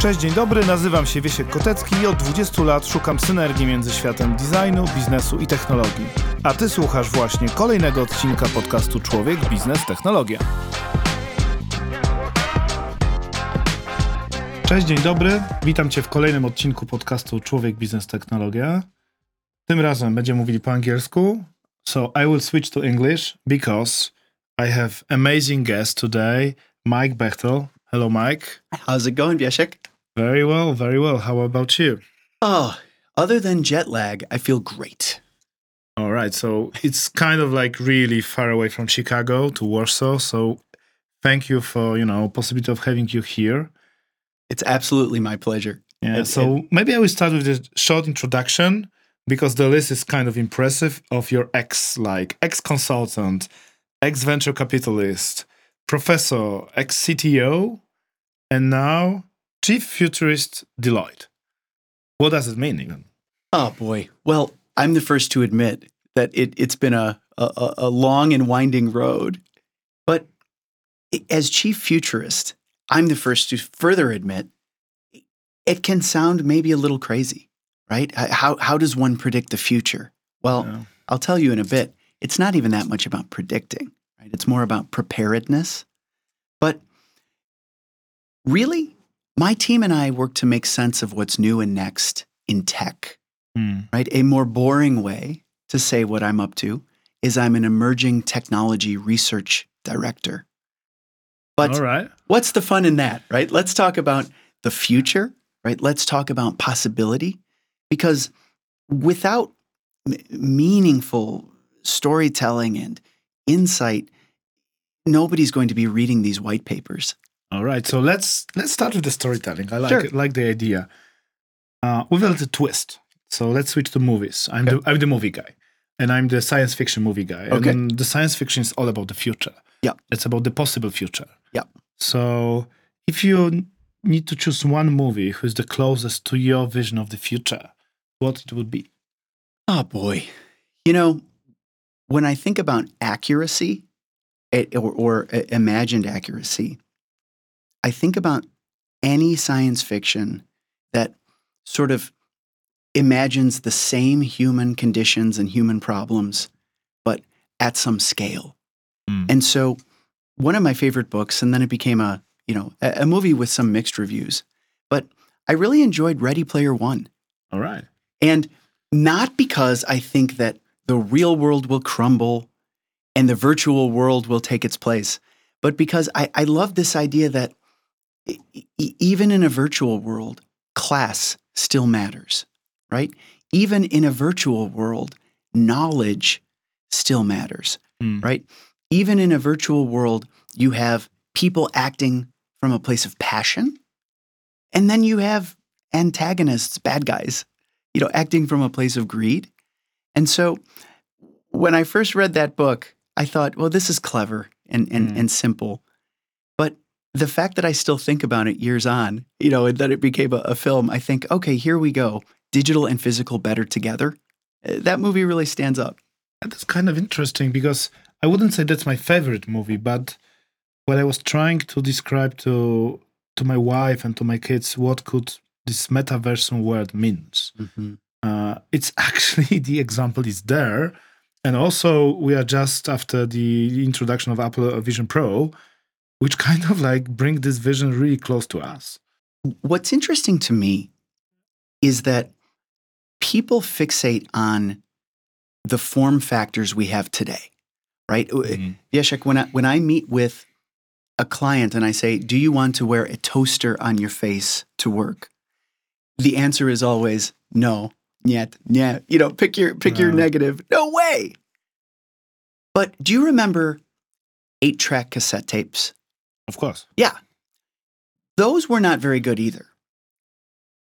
Cześć, dzień dobry, nazywam się Wiesiek Kotecki i od 20 lat szukam synergii między światem designu, biznesu i technologii. A ty słuchasz właśnie kolejnego odcinka podcastu Człowiek, Biznes, Technologia. Cześć, dzień dobry. Witam cię w kolejnym odcinku podcastu Człowiek, Biznes, Technologia. Tym razem będziemy mówili po angielsku. So I will switch to English because I have amazing guest today, Mike Bechtel. Hello, Mike. How's it going, Wiesiek? Very well, very well. How about you? Oh, other than jet lag, I feel great. All right. So it's kind of like really far away from Chicago to Warsaw. So thank you for, you know, possibility of having you here. It's absolutely my pleasure. Yeah. It- so maybe I will start with a short introduction because the list is kind of impressive of your ex, like ex consultant, ex venture capitalist, professor, ex CTO, and now chief futurist Deloitte. What does it mean even? Oh boy. Well, I'm the first to admit that it, it's been a, a, a long and winding road. But as chief futurist, I'm the first to further admit it can sound maybe a little crazy, right? How, how does one predict the future? Well, Yeah. I'll tell you in a bit, it's not even that much about predicting, right? It's more about preparedness. But really, my team and I work to make sense of what's new and next in tech, Hmm. right? A more boring way to say what I'm up to is I'm an emerging technology research director. But All right. what's the fun in that, right? Let's talk about the future, right? Let's talk about possibility because without m- meaningful storytelling and insight, nobody's going to be reading these white papers. All right, so let's let's start with the storytelling. I like Sure. it, like the idea uh, with a little twist. So let's switch to movies. I'm the I'm the movie guy, and I'm the science fiction movie guy. Okay. And the science fiction is all about the future. Yeah. it's about the possible future. Yeah. So if you need to choose one movie who's the closest to your vision of the future, what it would be? Oh boy. You know, when I think about accuracy eh, or, or eh, imagined accuracy, I think about any science fiction that sort of imagines the same human conditions and human problems, but at some scale. Mm. And so, one of my favorite books, and then it became a you know a, a movie with some mixed reviews, but I really enjoyed Ready Player One. All right. And not because I think that the real world will crumble and the virtual world will take its place, but because I, I love this idea that e- even in a virtual world, class still matters, right? Even in a virtual world, knowledge still matters, Mm. right? Even in a virtual world, you have people acting from a place of passion, and then you have antagonists, bad guys, you know, acting from a place of greed. And so when I first read that book, I thought, well, this is clever and, and, Mm. and simple. The fact that I still think about it years on, you know, and that it became a, a film, I think, okay, here we go. Digital and physical better together. Uh, That movie really stands up. That's kind of interesting because I wouldn't say that's my favorite movie, but when I was trying to describe to to my wife and to my kids what could this metaverse word means, uh, it's actually the example is there, and also we are just after the introduction of Apple Vision Pro, which kind of like bring this vision really close to us. What's interesting to me is that people fixate on the form factors we have today, right? Mhm. Wiesiek, when I, when I meet with a client and I say, Do you want to wear a toaster on your face to work? The answer is always no, yet, yeah. You know, pick your pick your negative. No way. But do you remember eight track cassette tapes? Of course. Yeah. Those were not very good either.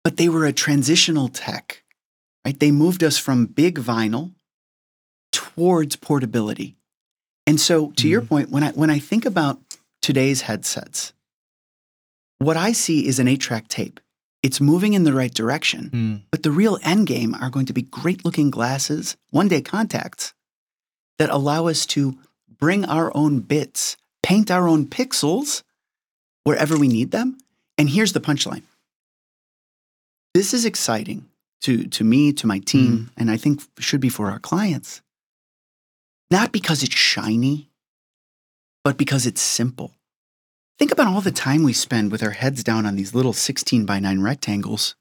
But they were a transitional tech, right? They moved us from big vinyl towards portability. And so to your Mhm. point, when I when I think about today's headsets, what I see is an 8-track tape. It's moving in the right direction, Mm. but the real end game are going to be great-looking glasses, one-day contacts that allow us to bring our own bits, paint our own pixels wherever we need them. And here's the punchline this is exciting to to me, to my team, and I think should be for our clients. Not because it's shiny, but because it's simple. Think about all the time we spend with our heads down on these little 16 by 9 rectangles,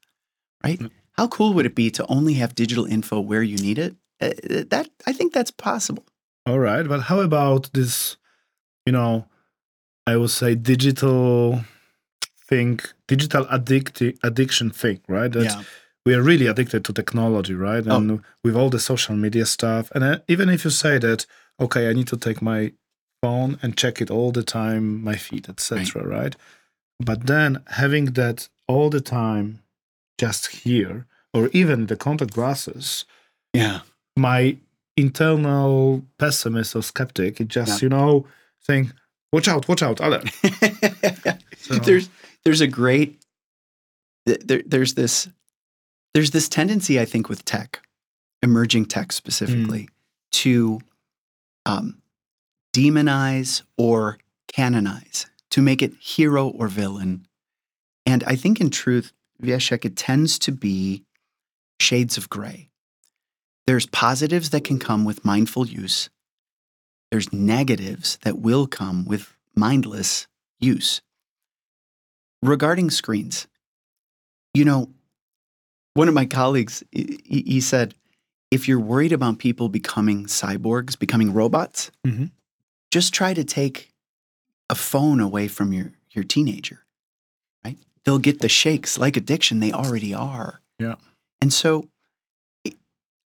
right? Mm. How cool would it be to only have digital info where you need it? Uh, that I think that's possible. All right, but how about this? You know, I would say digital thing, digital addict addiction thing, right? That we are really addicted to technology, right? Oh. And with all the social media stuff, and uh, even if you say that, okay, I need to take my phone and check it all the time, my feed, etc., right. But then having that all the time, just here, or even the contact glasses, Yeah. my internal pessimist or skeptic, it just Yeah. you know saying, "Watch out, watch out, alert." So- there's there's a great there, there's this there's this tendency I think with tech, emerging tech specifically, to um, demonize or canonize, to make it hero or villain. And I think in truth, Wiesiek, it tends to be shades of gray. There's positives that can come with mindful use. There's negatives that will come with mindless use. Regarding screens, you know, one of my colleagues, he, said, if you're worried about people becoming cyborgs, becoming robots, Mhm. just try to take a phone away from your, your teenager, right? They'll get the shakes like addiction. They already are. Yeah. And so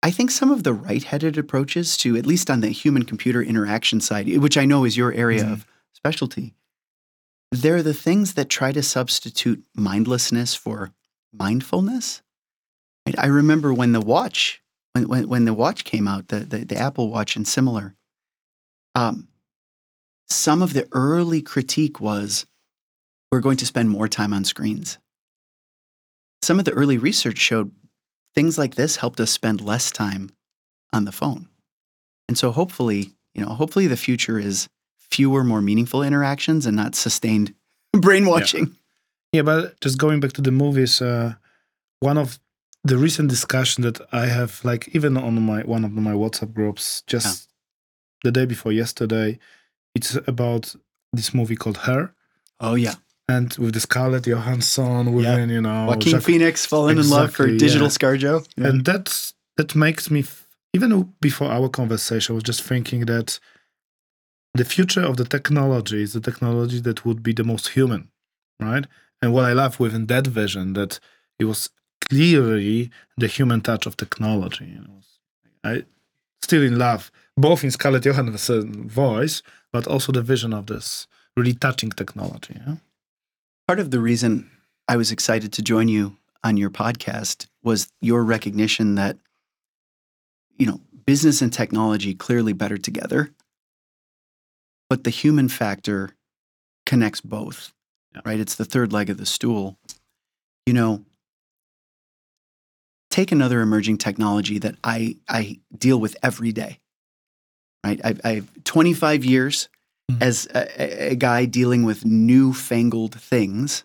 I- think some of the right headed approaches to, at least on the human computer interaction side, which I know is your area Mhm. of specialty, they're the things that try to substitute mindlessness for mindfulness. Right? I remember when the watch, when, when, when the watch came out, the, the, the Apple Watch and similar, um, some of the early critique was we're going to spend more time on screens. Some of the early research showed things like this helped us spend less time on the phone. And so hopefully, you know, hopefully the future is fewer, more meaningful interactions and not sustained brainwashing. Yeah, but just going back to the movies, uh, one of the recent discussion that I have, like even on my one of my WhatsApp groups, just the day before yesterday, it's about this movie called Her, Oh yeah. And with the Scarlett Johansson, with Yeah. you know Joaquin Phoenix falling in love for digital yeah. ScarJo. Yeah. and that's that makes me even before our conversation, I was just thinking that the future of the technology is the technology that would be the most human, right? And what I love within that vision that it was clearly the human touch of technology. You know, I still in love both in Scarlett Johansson's voice, but also the vision of this really touching technology. Yeah? Part of the reason I was excited to join you on your podcast was your recognition that, you know, business and technology clearly better together, but the human factor connects both, Yeah. right? It's the third leg of the stool. You know, take another emerging technology that I, I deal with every day, right? I've, I've 25 years Mhm. as a, a- guy dealing with newfangled things.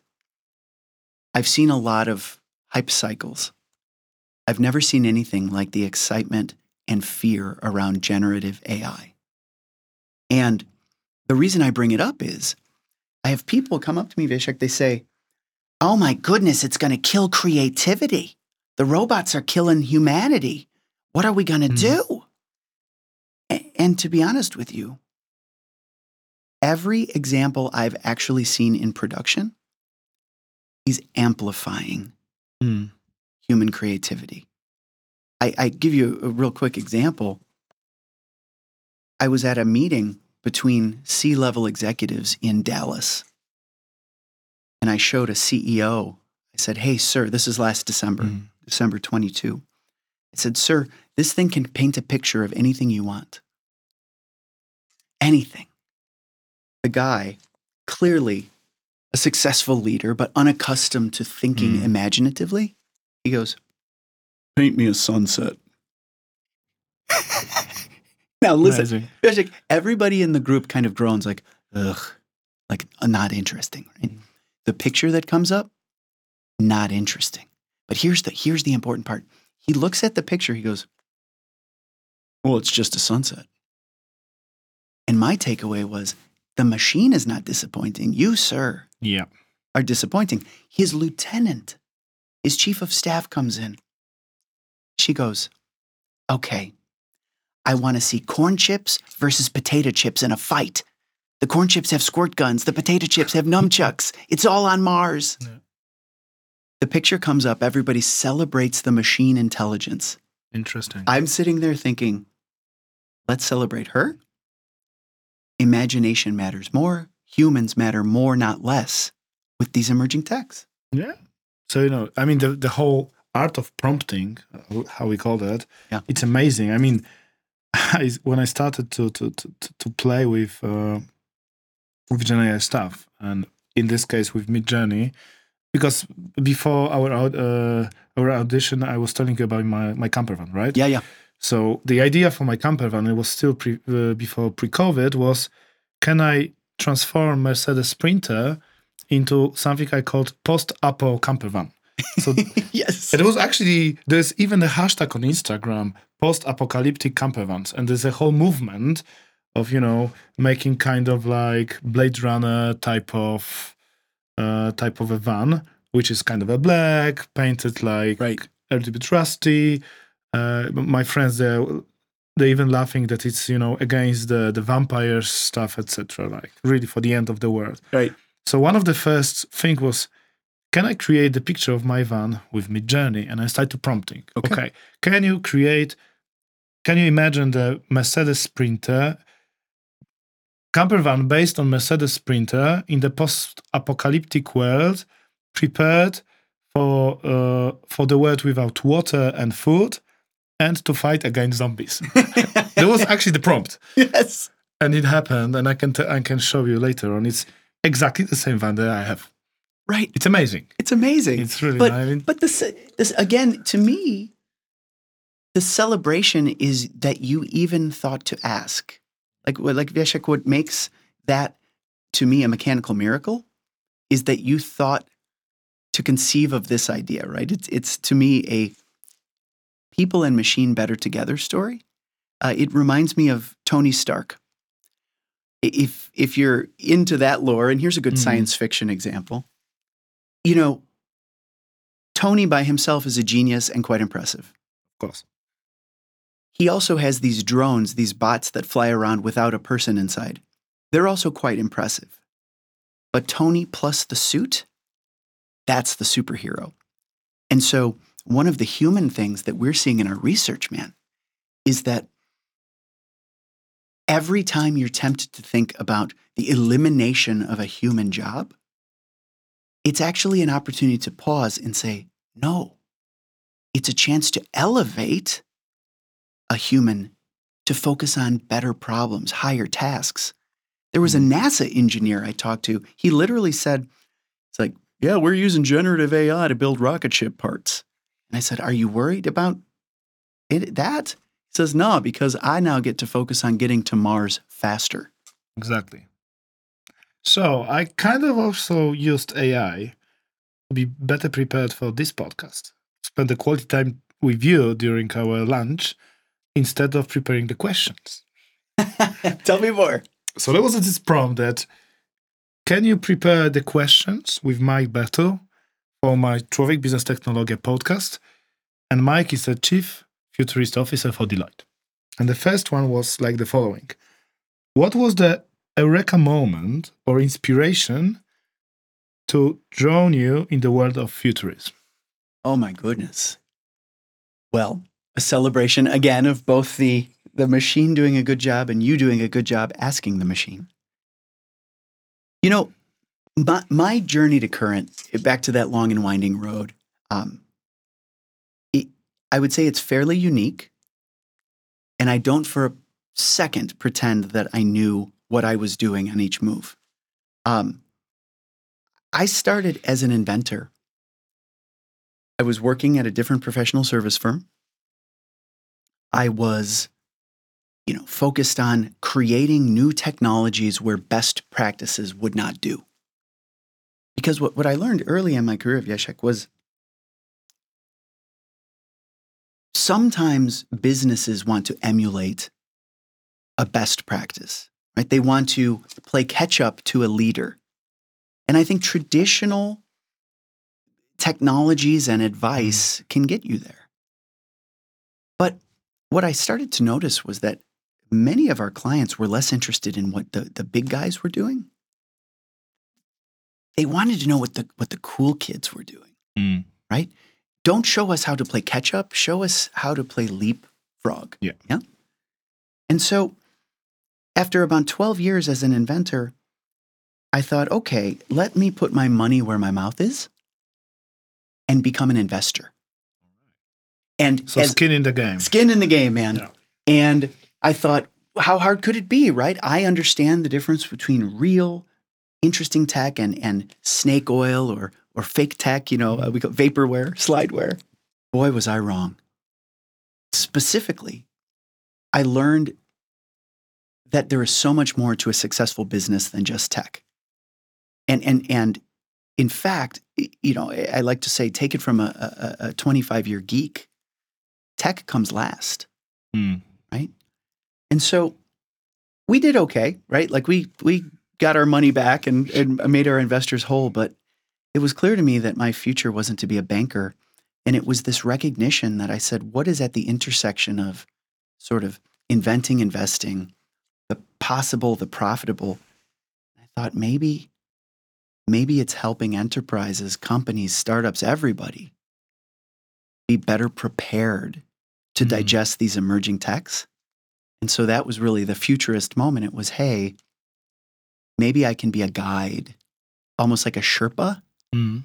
I've seen a lot of hype cycles. I've never seen anything like the excitement and fear around generative AI. And the reason I bring it up is I have people come up to me, Wiesiek, they say, Oh my goodness, it's going to kill creativity. The robots are killing humanity. What are we going to Mhm. do? A- And to be honest with you, every example I've actually seen in production is amplifying Mm. human creativity. I, I give you a real quick example. I was at a meeting between C level executives in Dallas, and I showed a CEO. I said, Hey, sir, this is last December, Mm. December 22. I said, Sir, this thing can paint a picture of anything you want. Anything. The guy, clearly a successful leader, but unaccustomed to thinking Mm. imaginatively, he goes, Paint me a sunset. now, listen. Everybody in the group kind of groans like, ugh, like uh, not interesting, right? The picture that comes up, not interesting. But here's the here's the important part. He looks at the picture, he goes, Well, it's just a sunset. And my takeaway was the machine is not disappointing. You, sir, Yeah. are disappointing. His lieutenant, his chief of staff comes in. She goes, Okay, I want to see corn chips versus potato chips in a fight. The corn chips have squirt guns, the potato chips have nunchucks. It's all on Mars. Yeah. The picture comes up, everybody celebrates the machine intelligence. Interesting. I'm sitting there thinking, let's celebrate her. Imagination matters more, humans matter more, not less, with these emerging techs. Yeah. So you know, I mean, the the whole art of prompting, how we call that, Yeah. it's amazing. I mean, I, when I started to to to, to- to play with uh, with Gen AI stuff, and in this case with Midjourney, because before our uh, our audition, I was telling you about my my camper van, right? Yeah, yeah. So the idea for my camper van, it was still pre, uh, before pre-COVID, was can I transform Mercedes Sprinter into something I called post-apo camper van? So yes. it was actually there's even a hashtag on Instagram, post-apocalyptic camper vans, and there's a whole movement of you know making kind of like Blade Runner type of uh, type of a van, which is kind of a black, painted like Right. a little bit rusty. Uh, my friends they they're even laughing that it's you know against the the vampire stuff, etc. Like really for the end of the world. Right. So one of the first thing was, can I create the picture of my van with Midjourney? And I started prompting. Okay. Can you create? Can you imagine the Mercedes Sprinter camper van based on Mercedes Sprinter in the post-apocalyptic world, prepared for uh, for the world without water and food, and to fight against zombies? that was actually the prompt yes. and it happened and i can t- i can show you later on it's exactly the same van that i have Right. it's amazing It's amazing. it's really but mean, but this this again to me the celebration is that you even thought to ask like what like Wiesiek what makes that to me a mechanical miracle is that you thought to conceive of this idea right it's it's to me a people and machine better together story uh, it reminds me of Tony Stark if if you're into that lore and here's a good Mhm. science fiction example you know Tony by himself is a genius and quite impressive. of course He also has these drones, these bots that fly around without a person inside. They're also quite impressive. But Tony plus the suit, that's the superhero. And so, one of the human things that we're seeing in our research, man, is that every time you're tempted to think about the elimination of a human job, it's actually an opportunity to pause and say, no, it's a chance to elevate a human to focus on better problems, higher tasks. There was a hmm. NASA engineer I talked to. He literally said, It's like, yeah, we're using generative AI to build rocket ship parts. And I said, Are you worried about it, that? He says, No, because I now get to focus on getting to Mars faster. exactly so i kind of also used ai to be better prepared for this podcast spend the quality time with you during our lunch instead of preparing the questions Tell me more. so there was this prompt that can you prepare the questions with Mike Berto for my Człowiek Business Technology podcast? And Mike is the Chief Futurist Officer for Deloitte. And the first one was like the following What was the eureka moment or inspiration to drown you in the world of futurism? Oh my goodness. Well, a celebration again of both the the machine doing a good job and you doing a good job asking the machine. You know, my, my journey to current, back to that long and winding road, um, it, I would say it's fairly unique. And I don't for a second pretend that I knew what I was doing on each move. Um, I started as an inventor. I was working at a different professional service firm. I was, you know, focused on creating new technologies where best practices would not do. Because what, what I learned early in my career, of Wiesiek, was sometimes businesses want to emulate a best practice, right? They want to play catch up to a leader. And I think traditional technologies and mm-hmm. advice can get you there. But what I started to notice was that many of our clients were less interested in what the, the big guys were doing. They wanted to know what the what the cool kids were doing, Mm. right? Don't show us how to play catch up, show us how to play leapfrog. Yeah. Yeah. And so after about 12 years as an inventor, I thought, okay, let me put my money where my mouth is and become an investor. And So as- skin in the game. skin in the game, man. Yeah. And I thought, how hard could it be, right? I understand the difference between real, interesting tech and, and snake oil or, or fake tech, you know, uh, we call vaporware, slideware. Boy, was I wrong. Specifically, I learned that there is so much more to a successful business than just tech. And, and, and in fact, you know, I like to say, take it from a, a, a 25 year geek tech comes last. Mm. And so we did okay, right? Like we we got our money back and, and made our investors whole, but it was clear to me that my future wasn't to be a banker. And it was this recognition that I said, what is at the intersection of sort of inventing, investing, the possible, the profitable? I thought maybe, maybe it's helping enterprises, companies, startups, everybody be better prepared to Mhm. digest these emerging techs. And so that was really the futurist moment. It was, hey, maybe I can be a guide, almost like a Sherpa, Mm.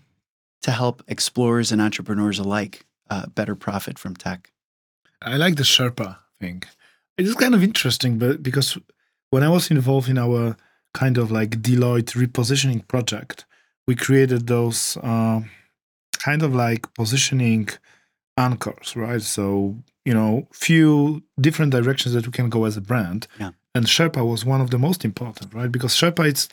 to help explorers and entrepreneurs alike uh, better profit from tech. I like the Sherpa thing. It is kind of interesting, but because when I was involved in our kind of like Deloitte repositioning project, we created those uh, kind of like positioning anchors, right? So you know, few different directions that we can go as a brand. Yeah. And Sherpa was one of the most important, right? Because Sherpa, it's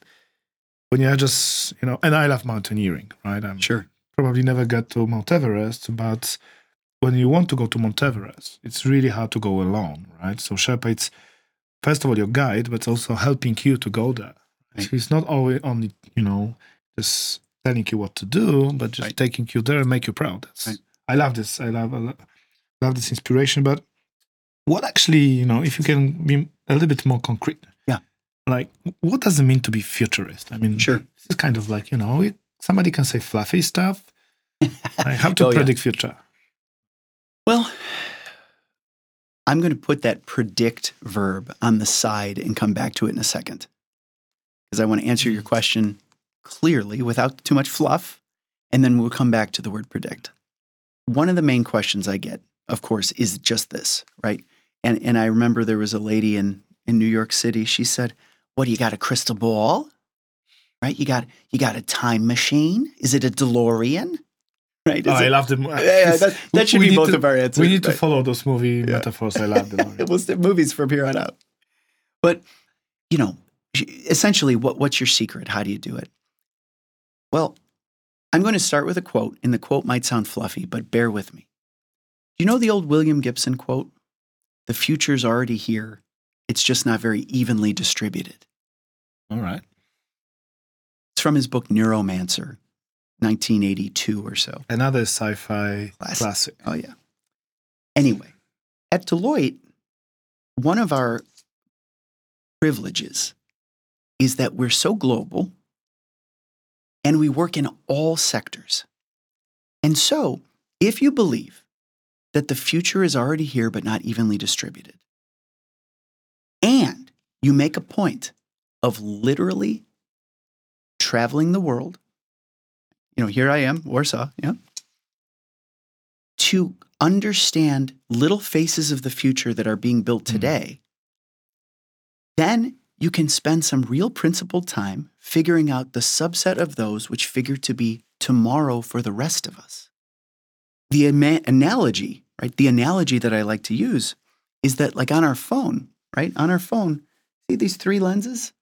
when you are just you know, and I love mountaineering, right? I'm Sure. probably never get to Mount Everest, but when you want to go to Mount Everest, it's really hard to go alone, right? So Sherpa, it's first of all your guide, but also helping you to go there. Right. So he's not always only, you know, just telling you what to do, but just Right. taking you there and make you proud. Right. I love this. I love, I lo- love this inspiration. But what actually, you know, if you can be a little bit more concrete, Yeah. like what does it mean to be futurist? I mean, Sure. this is kind of like you know, it, somebody can say fluffy stuff. like how to Oh, yeah. predict future. Well, I'm going to put that predict verb on the side and come back to it in a second. Because I want to answer your question clearly without too much fluff. And then we'll come back to the word predict. One of the main questions I get, of course, is just this, right? And, and I remember there was a lady in, in New York City. She said, What do you got a crystal ball? Right? You got you got a time machine? Is it a DeLorean? Right? Oh, I it- love them. yeah, yeah, that, that should We be need both to- of our answers. We need to follow those movie Yeah. metaphors. I love them. it was the movies from here on out. But you know, essentially, what what's your secret? How do you do it? Well, I'm going to start with a quote, and the quote might sound fluffy, but bear with me. Do you know the old William Gibson quote? The future's already here. It's just not very evenly distributed. All right. It's from his book Neuromancer, 1982 or so. Another sci-fi Classic. classic. Oh, yeah. Anyway, at Deloitte, one of our privileges is that we're so global and we work in all sectors. And so, if you believe that the future is already here but not evenly distributed, and you make a point of literally traveling the world, you know, here I am, Warsaw, yeah, to understand little faces of the future that are being built Mhm. today, then you can spend some real principled time figuring out the subset of those which figure to be tomorrow for the rest of us. The ama- analogy, right? The analogy that I like to use is that, like on our phone, right? On our phone, see these three lenses?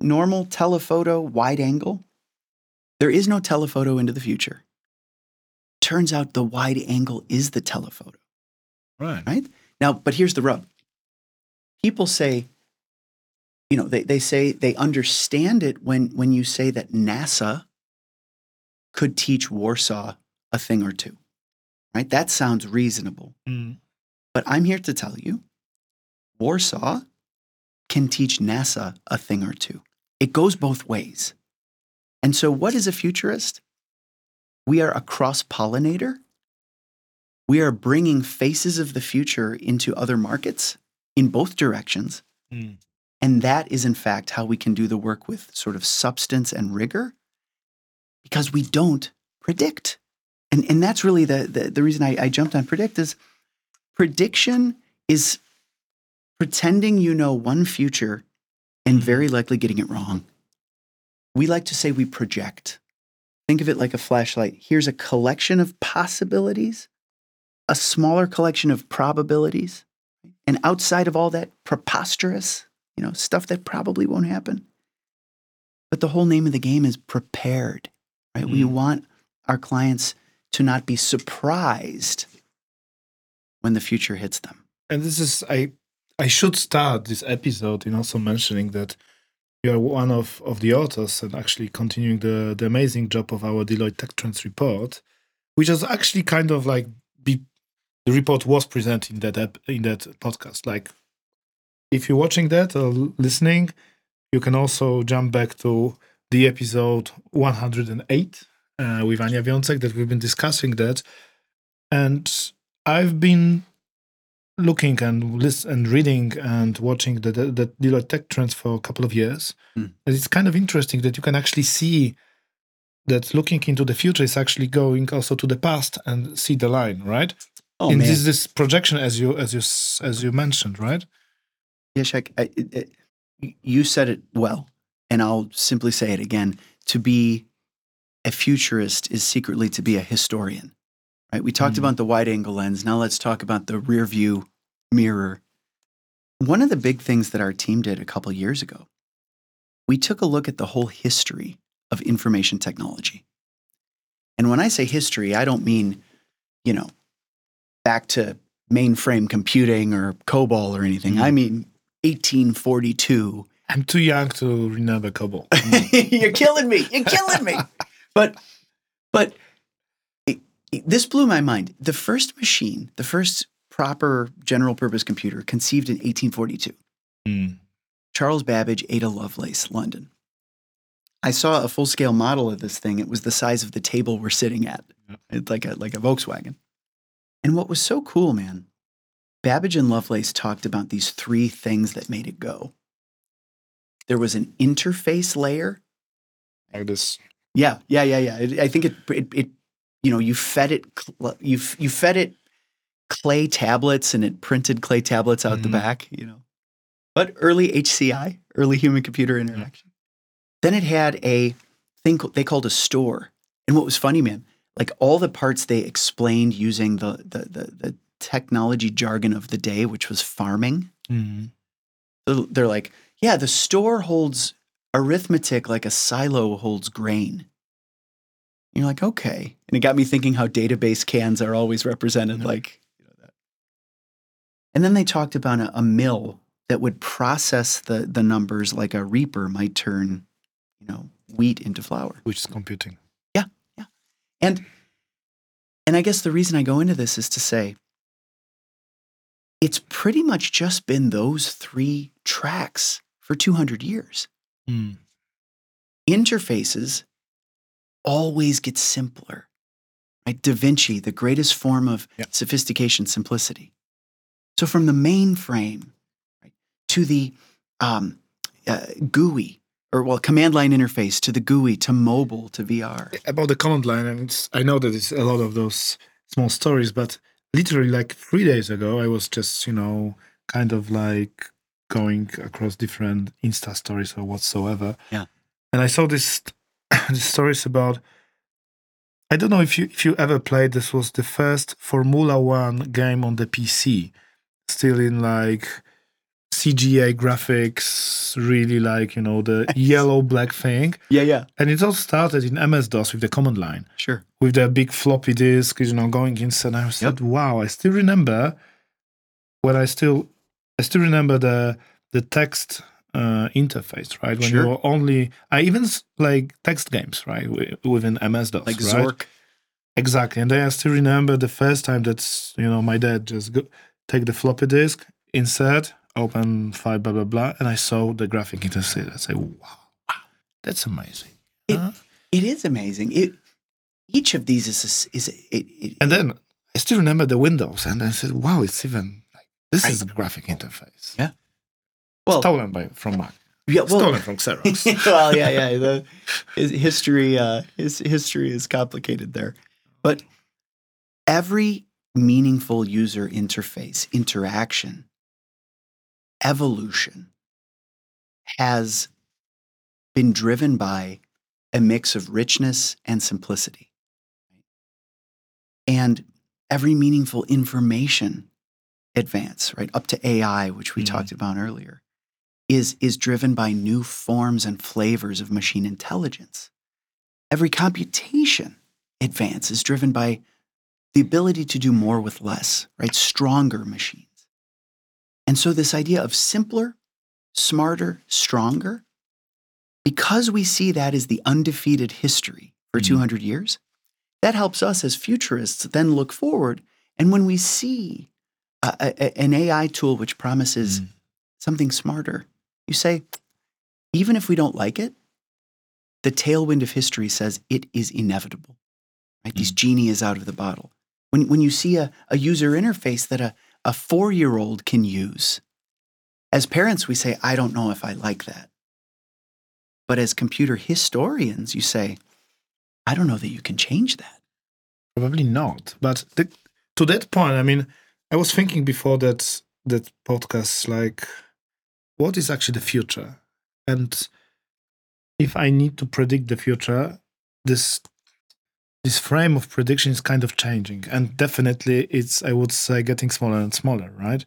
Normal, telephoto, wide angle. There is no telephoto into the future. Turns out the wide angle is the telephoto. Right. right? Now, but here's the rub. People say, you know, they, they say they understand it when when you say that NASA could teach Warsaw a thing or two. Right? That sounds reasonable. Mm. But I'm here to tell you, Warsaw can teach NASA a thing or two. It goes both ways. And so, what is a futurist? We are a cross pollinator. We are bringing faces of the future into other markets in both directions. Mm. And that is, in fact, how we can do the work with sort of substance and rigor because we don't predict. And, and that's really the, the, the reason I, I jumped on predict is prediction is pretending you know one future and very likely getting it wrong. We like to say we project. Think of it like a flashlight. Here's a collection of possibilities, a smaller collection of probabilities. And outside of all that preposterous, you know, stuff that probably won't happen. But the whole name of the game is prepared, right? We Mm. want our clients to not be surprised when the future hits them. And this is I I should start this episode in also mentioning that you are one of, of the authors and actually continuing the, the amazing job of our Deloitte Tech Trends report, which is actually kind of like be the report was presented in that ep, in that podcast. Like if you're watching that or listening, you can also jump back to the episode 108 uh, with Ania Wiącek that we've been discussing that. And I've been looking and list and reading and watching the, the, the Deloitte Tech Trends for a couple of years. Hmm. And it's kind of interesting that you can actually see that looking into the future is actually going also to the past and see the line, right? Oh in man, this is this projection as you as you as you mentioned, right? Yes, I, it, it, you said it well, and I'll simply say it again. To be a futurist is secretly to be a historian, right? We talked Mhm. about the wide angle lens. Now let's talk about the rear view mirror. One of the big things that our team did a couple years ago, we took a look at the whole history of information technology. And when I say history, I don't mean, you know, back to mainframe computing or COBOL or anything. Mhm. I mean 1842 I'm too young to remember COBOL. You're killing me. You're killing me. But, but it, it- this blew my mind. The first machine, the first proper general purpose computer, conceived in 1842. Mm. Charles Babbage, Ada Lovelace, London. I saw a full scale model of this thing. It was the size of the table we're sitting at. It's like a like a Volkswagen. And what was so cool, man, Babbage and Lovelace talked about these three things that made it go. There was an interface layer Like this. Yeah, yeah, yeah, yeah. It, I think it, it, it, you know, you fed it, you you fed it clay tablets, and it printed clay tablets out the Mhm. back. You know, but early HCI, early human computer interaction. Then it had a thing they called a store, and what was funny, man, like all the parts they explained using the the the, the technology jargon of the day, which was farming. Mm. They're, they're like, yeah, the store holds arithmetic like a silo holds grain. You're like, okay. And it got me thinking how database cans are always represented Yeah. like, you know, that. And then they talked about a, a mill that would process the, the numbers like a reaper might turn, you know, wheat into flour. Which is computing. Yeah. Yeah. And and I guess the reason I go into this is to say it's pretty much just been those three tracks for 200 years. Mm. interfaces always get simpler. Right? Da Vinci, the greatest form of Yeah. sophistication, simplicity. So from the mainframe right, to the um, uh, GUI, or well, command line interface to the GUI to mobile to VR. About the command line, and it's, I know that it's a lot of those small stories, but literally like three days ago, I was just, you know, kind of like going across different Insta stories or whatsoever. Yeah. And I saw this, this stories about I don't know if you if you ever played this was the first Formula One game on the PC. Still in like CGA graphics, really like, you know, the yellow black thing. Yeah, yeah, And it all started in MS DOS with the command line, sure. with the big floppy disk, you know, going inside. I said, wow, I still remember when I still I still remember the the text uh, interface, right? When Sure. you were only I even like text games, right? wi- Within MS DOS, Like right? Zork. Exactly, and I still remember the first time that's you know my dad just go, take the floppy disk, insert, open file, blah blah blah, and I saw the graphic interface. I say, wow, wow, that's amazing. It- Huh? It is amazing. It each of these is a is a- it, it, And then I still remember the Windows, and I said, wow, it's even this is a graphic interface. Yeah. well, stolen by from Mac, yeah, well, stolen from Xerox. well, yeah, yeah. The history, uh, his history is complicated there, but every meaningful user interface interaction evolution has been driven by a mix of richness and simplicity, and every meaningful information advance, right up to AI, which we Mhm. talked about earlier is is driven by new forms and flavors of machine intelligence. Every computation advance is driven by the ability to do more with less, right? Stronger machines. And so this idea of simpler, smarter, stronger, because we see that as the undefeated history for Mhm. 200 years, that helps us as futurists then look forward. And when we see a, a- an AI tool which promises Mm. something smarter. You say, even if we don't like it, the tailwind of history says it is inevitable. Right? These genie is out of the bottle. When, when you see a, a user interface that a, a four year old can use, as parents, we say, I don't know if I like that. But as computer historians, you say, I don't know that you can change that. Probably not. But the, to that point, I mean, I was thinking before that that podcast, like, what is actually the future? And if I need to predict the future, this this frame of prediction is kind of changing, and definitely it's I would say getting smaller and smaller, right?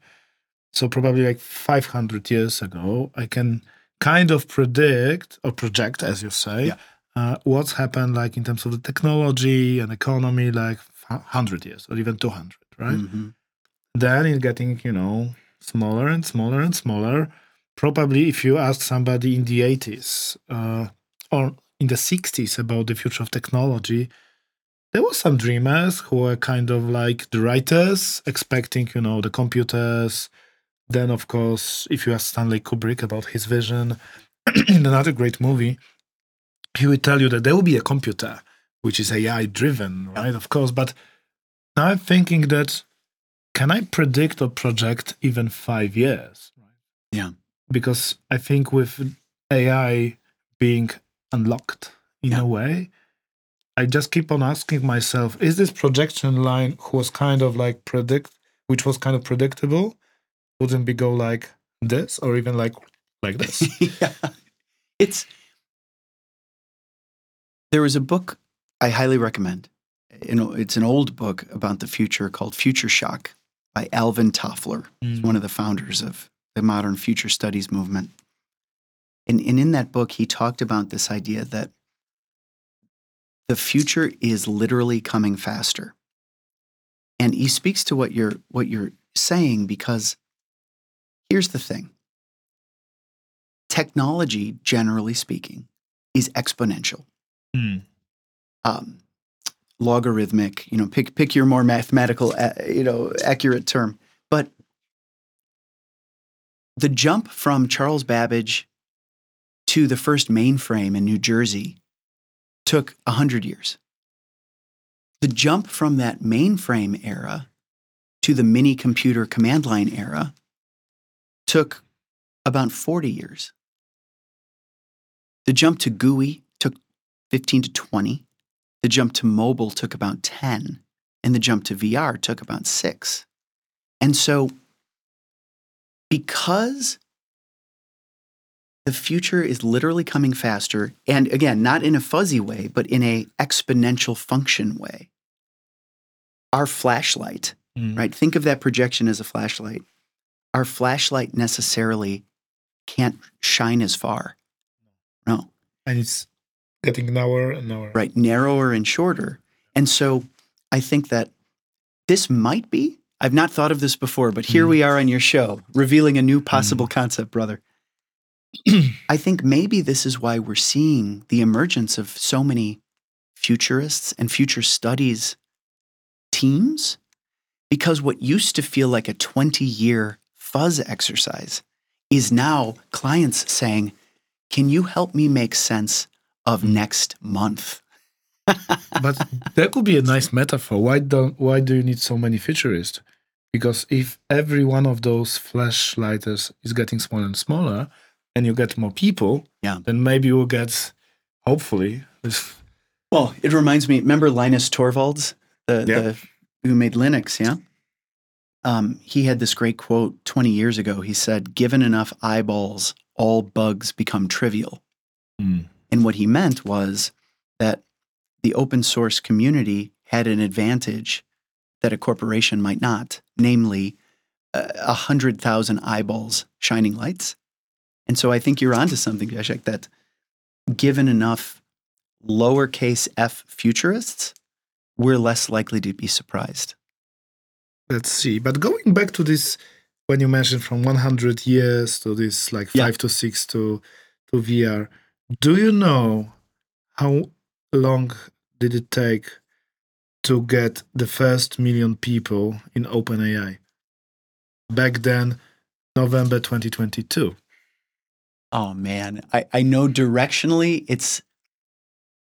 So probably like 500 years ago, I can kind of predict or project, as you say, Yeah. uh, what's happened like in terms of the technology and economy, like 100 years or even 200, right? Mhm. Then it's getting, you know, smaller and smaller and smaller. Probably if you ask somebody in the 80s uh, or in the 60s about the future of technology, there were some dreamers who were kind of like the writers, expecting, you know, the computers. Then, of course, if you ask Stanley Kubrick about his vision in another great movie, he would tell you that there will be a computer which is AI driven, right? Of course. But now I'm thinking that can I predict or project even five years? Yeah. Because I think with AI being unlocked in Yeah. a way, I just keep on asking myself, is this projection line who was kind of like predict which was kind of predictable, wouldn't be go like this or even like like this? yeah. It's there was a book I highly recommend. You know, it's an old book about the future called Future Shock by Alvin Toffler. He's one of the founders of the modern future studies movement. And, and in that book, he talked about this idea that the future is literally coming faster. And he speaks to what you're what you're saying because here's the thing technology, generally speaking, is exponential, Hmm. um, logarithmic. You know, pick pick your more mathematical, uh, you know, accurate term. But the jump from Charles Babbage to the first mainframe in New Jersey took hundred years. The jump from that mainframe era to the mini computer command line era took about 40 years. The jump to GUI took 15 to 20. The jump to mobile took about 10. And the jump to VR took about six. And so, because the future is literally coming faster, and again, not in a fuzzy way, but in a exponential function way, our flashlight Mm. right? Think of that projection as a flashlight. Our flashlight necessarily can't shine as far. No, And it's getting narrower and narrower. right? Narrower and shorter. And so I think that this might be I've not thought of this before, but here Mm. we are on your show, revealing a new possible concept, brother. I think maybe this is why we're seeing the emergence of so many futurists and future studies teams, because what used to feel like a 20 year fuzz exercise is now clients saying, Can you help me make sense of next month? but that could be a nice metaphor. Why don't why do you need so many futurists? Because if every one of those flashlighters is getting smaller and smaller, and you get more people, Yeah. then maybe you'll get, hopefully, this. Well, it reminds me. Remember Linus Torvalds, the, Yeah. the who made Linux? Yeah. Um, he had this great quote 20 years ago. He said, "Given enough eyeballs, all bugs become trivial." Mm. And what he meant was that the open source community had an advantage that a corporation might not, namely uh, a hundred thousand eyeballs shining lights. And so I think you're onto something, Wiesiek, that given enough lowercase f futurists, we're less likely to be surprised. Let's see. But going back to this, when you mentioned from 100 years to this like Yeah. five to six to to VR, do you know how long did it take to get the first million people in OpenAI? Back then, November 2022. Oh man, I, I know directionally it's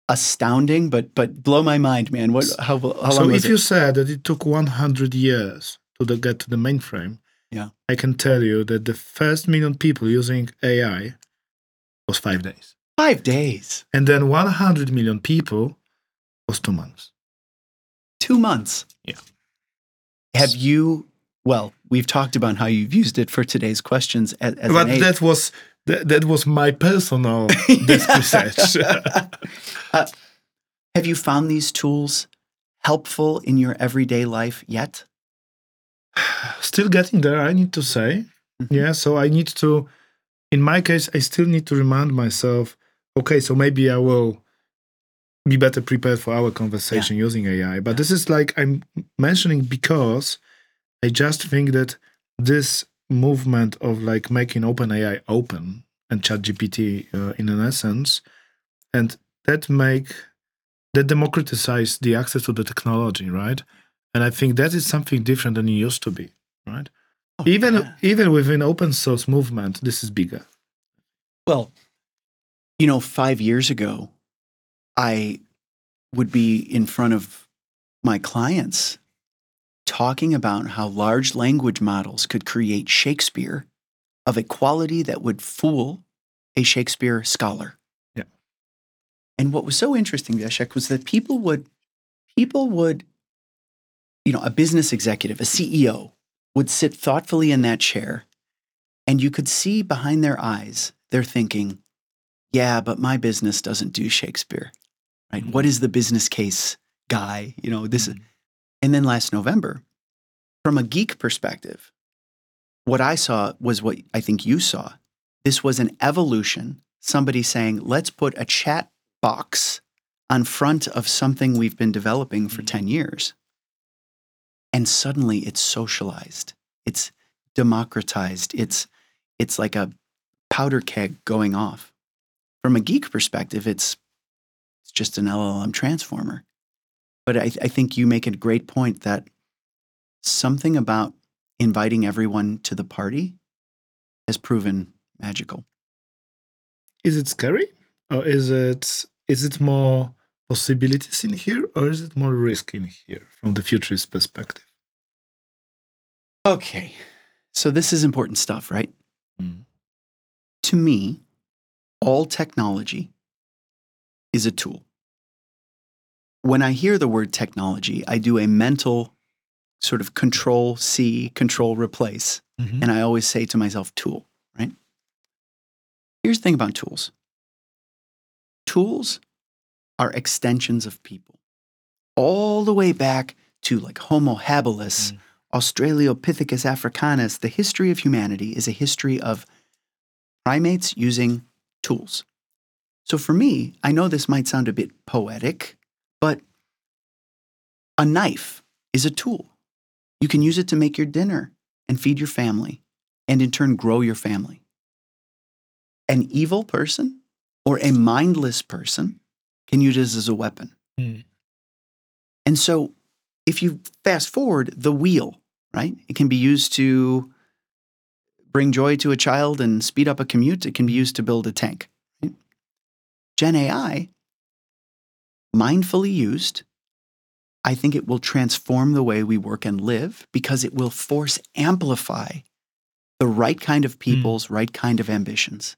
astounding, but but blow my mind, man. What how how so if you said that it took 100 years to the, get to the mainframe, Yeah. I can tell you that the first million people using AI was five days. Five days, And then 100 million people was two months. two months. Yeah. Have you? Well, we've talked about how you've used it for today's questions as, as but that was that, that was my personal research. Uh, have you found these tools helpful in your everyday life yet? still getting there, I need to say. Mhm. Yeah, so I need to, in my case, I still need to remind myself okay, so maybe I will be better prepared for our conversation using AI. But Yeah. this is like I'm mentioning because I just think that this movement of like making OpenAI open and ChatGPT uh, in an essence, and that make that democratize the access to the technology, right? And I think that is something different than it used to be, right? Oh, even yeah. even within open source movement, this is bigger. Well, you know, five years ago, I would be in front of my clients talking about how large language models could create Shakespeare of a quality that would fool a Shakespeare scholar. Yeah. And what was so interesting, Wiesiek, was that people would, people would, you know, a business executive, a CEO, would sit thoughtfully in that chair, and you could see behind their eyes, they're thinking, yeah, but my business doesn't do Shakespeare. Right? What is the business case guy? You know, this is and then last November, from a geek perspective, what I saw was what I think you saw. This was an evolution. Somebody saying, let's put a chat box on front of something we've been developing for Mhm. 10 years. And suddenly it's socialized. It's democratized. It's it's like a powder keg going off. From a geek perspective, it's it's just an LLM transformer. But I, I think you make a great point that something about inviting everyone to the party has proven magical. Is it scary, or is it is it more possibilities in here, or is it more risk in here from the futurist perspective? Okay. So this is important stuff, right? Mm. To me, all technology is a tool. When I hear the word technology, I do a mental sort of control C, control replace. Mhm. And I always say to myself, tool, right? Here's the thing about tools tools are extensions of people, all the way back to like Homo habilis, Mm. Australopithecus africanus. The history of humanity is a history of primates using tools. So for me, I know this might sound a bit poetic, but a knife is a tool. You can use it to make your dinner and feed your family, and in turn, grow your family. An evil person or a mindless person can use this as a weapon. Hmm. And so, if you fast forward the wheel, right, it can be used to bring joy to a child and speed up a commute. It can be used to build a tank. Right? Gen AI, mindfully used, I think it will transform the way we work and live because it will force amplify the right kind of hmm. people's right kind of ambitions.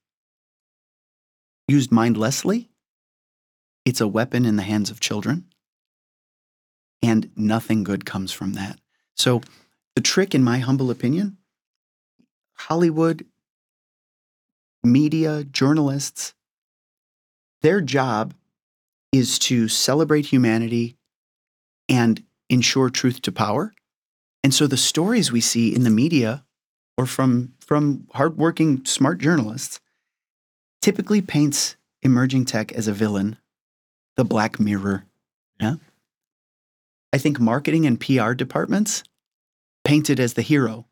Used mindlessly, it's a weapon in the hands of children, and nothing good comes from that. So, the trick, in my humble opinion, Hollywood, media, journalists, their job is to celebrate humanity and ensure truth to power. And so the stories we see in the media or from, from hardworking, smart journalists typically paints emerging tech as a villain, the black mirror. Yeah. I think marketing and PR departments paint it as the hero,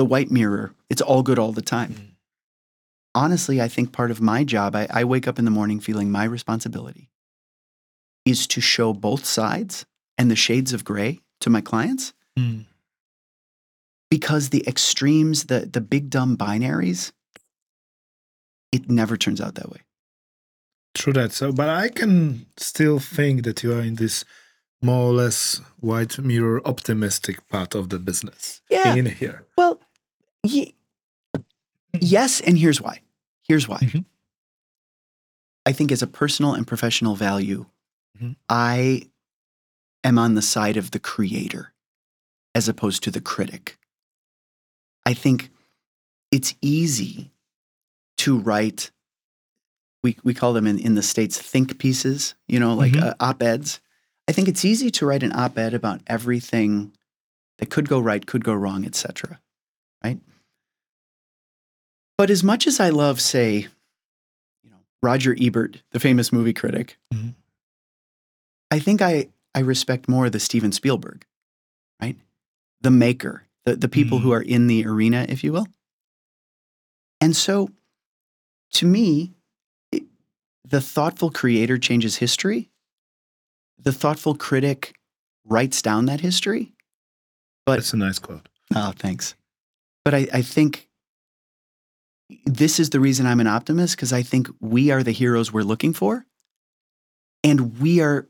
the white mirror. It's all good all the time. Mm. Honestly, I think part of my job, I, I wake up in the morning feeling my responsibility is to show both sides and the shades of gray to my clients Hmm. because the extremes, the, the big dumb binaries, it never turns out that way. True that. So, but I can still think that you are in this more or less white mirror optimistic part of the business. Yeah. In here. Well, ye- yes, and here's why. Here's why. Mhm. I think as a personal and professional value, Mhm. I am on the side of the creator as opposed to the critic. I think it's easy to write we, we call them in, in the states think pieces you know like Mhm. uh, op-eds i think it's easy to write an op-ed about everything that could go right could go wrong etc right but as much as i love say you know roger ebert the famous movie critic Mhm. i think i i respect more the steven spielberg right the maker the, the people who are in the arena if you will and so to me it, the thoughtful creator changes history the thoughtful critic writes down that history But- That's a nice quote. Oh, thanks. But I, I think this is the reason I'm an optimist because I think we are the heroes we're looking for. And we are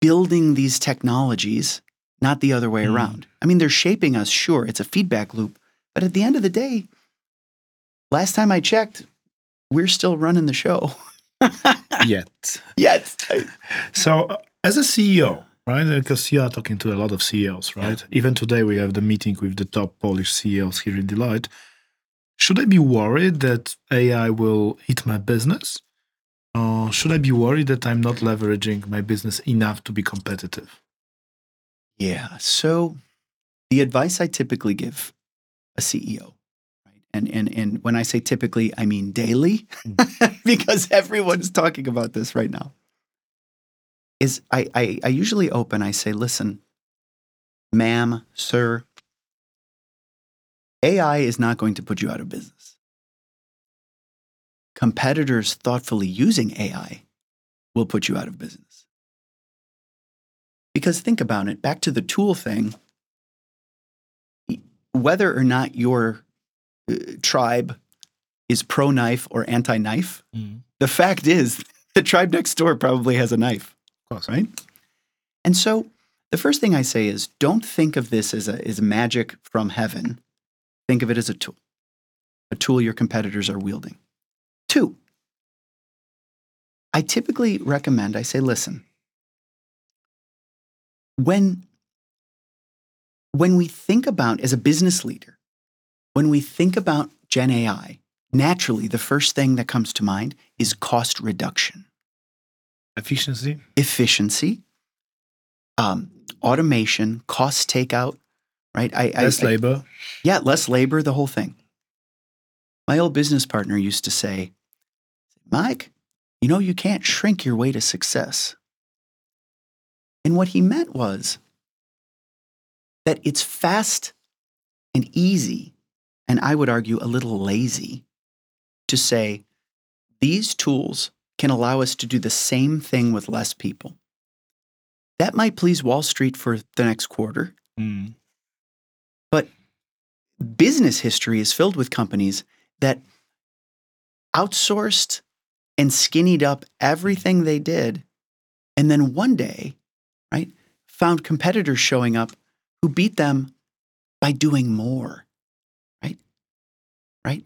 building these technologies, not the other way Mm. around. I mean, they're shaping us, sure, it's a feedback loop. But at the end of the day, last time I checked, we're still running the show. Yet. yes. So, uh, as a CEO, right? Because you are talking to a lot of CEOs, right? Even today, we have the meeting with the top Polish CEOs here in Deloitte. Should I be worried that AI will hit my business? Or should I be worried that I'm not leveraging my business enough to be competitive? Yeah. So the advice I typically give a CEO, right? And and and when I say typically, I mean daily, because everyone's talking about this right now. Is I, I I usually open, I say, listen, ma'am, sir, AI is not going to put you out of business. Competitors thoughtfully using AI will put you out of business. Because think about it, back to the tool thing, whether or not your uh, tribe is pro knife or anti knife, the fact is the tribe next door probably has a knife, Of course. right? And so the first thing I say is don't think of this as, a, as magic from heaven. Think of it as a tool, a tool your competitors are wielding. Two, I typically recommend, I say, listen, when, when we think about, as a business leader, when we think about Gen AI, naturally the first thing that comes to mind is cost reduction Efficiency? efficiency, um, automation, cost takeout, right? I, I- Less I- labor? yeah, less labor, the whole thing. My old business partner used to say, Mike, you know, you can't shrink your way to success. And what he meant was, that it's fast and easy, and I would argue a little lazy, to say these tools can allow us to do the same thing with less people. That might please Wall Street for the next quarter. Mm. But business history is filled with companies that outsourced and skinnied up everything they did. And then one day, right, found competitors showing up who beat them by doing more, right? Right?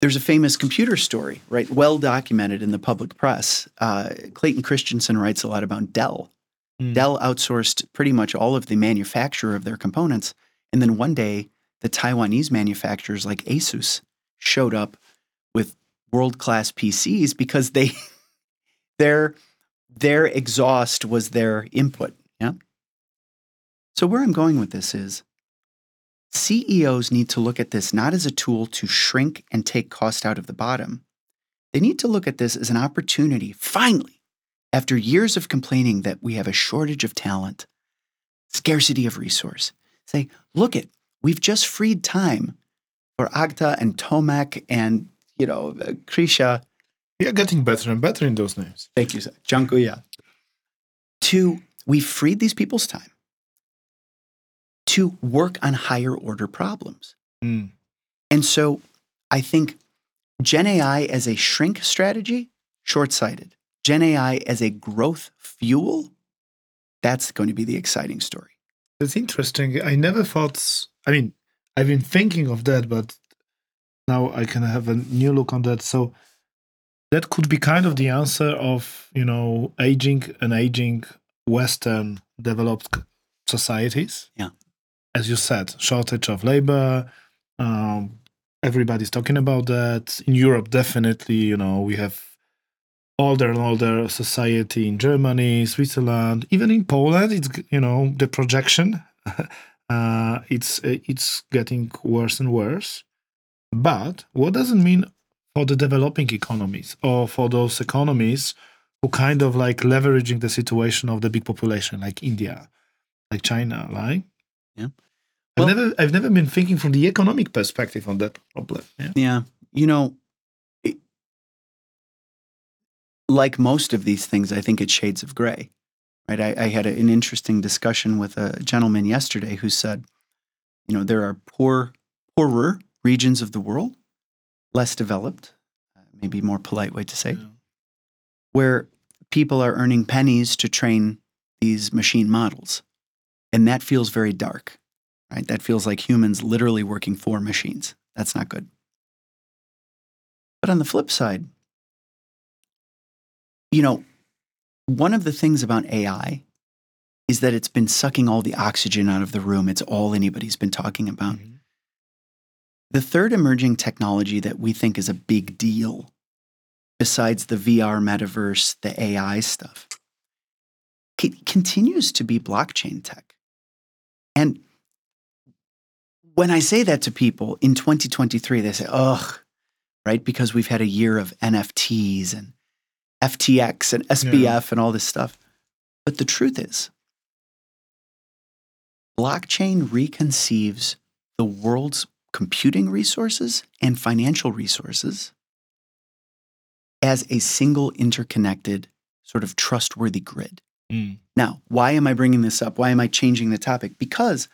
There's a famous computer story, right? Well documented in the public press. Uh, Clayton Christensen writes a lot about Dell. Mm. Dell outsourced pretty much all of the manufacture of their components. And then one day, the Taiwanese manufacturers like Asus showed up with world class PCs because they their their exhaust was their input. Yeah. So where I'm going with this is CEOs need to look at this not as a tool to shrink and take cost out of the bottom. They need to look at this as an opportunity, finally, after years of complaining that we have a shortage of talent, scarcity of resource. Say, look it, we've just freed time for Agta and Tomac and, you know, uh, Krisha. We are getting better and better in those names. Thank you, sir. Jankuya. To, we've freed these people's time to work on higher order problems. Mm. And so I think Gen AI as a shrink strategy, short sighted. Gen AI as a growth fuel, that's going to be the exciting story. That's interesting. I never thought. I mean, I've been thinking of that, but now I can have a new look on that. So that could be kind of the answer of you know aging and aging Western developed societies. Yeah. As you said, shortage of labor. Um, everybody's talking about that. In Europe, definitely, you know, we have older and older society in Germany, Switzerland, even in Poland. It's you know the projection. uh, it's it's getting worse and worse. But what does it mean for the developing economies or for those economies who kind of like leveraging the situation of the big population, like India, like China, right? Yeah. I've Well- never I've never been thinking from the economic perspective on that problem. Yeah. Yeah. You know, like most of these things, I think it's shades of gray, right? I, I had a, an interesting discussion with a gentleman yesterday who said, you know, there are poor, poorer regions of the world, less developed, uh, maybe more polite way to say, Yeah. where people are earning pennies to train these machine models. And that feels very dark, right? That feels like humans literally working for machines. That's not good. But on the flip side, you know, one of the things about AI is that it's been sucking all the oxygen out of the room. It's all anybody's been talking about. Mhm. The third emerging technology that we think is a big deal, besides the VR, metaverse, the AI stuff, c- continues to be blockchain tech. And when I say that to people in 2023, they say, ugh, right? Because we've had a year of NFTs and FTX and SBF and all this stuff. But the truth is, blockchain reconceives the world's computing resources and financial resources as a single interconnected, sort of trustworthy grid. Mm. Now, why am I bringing this up? Why am I changing the topic? Because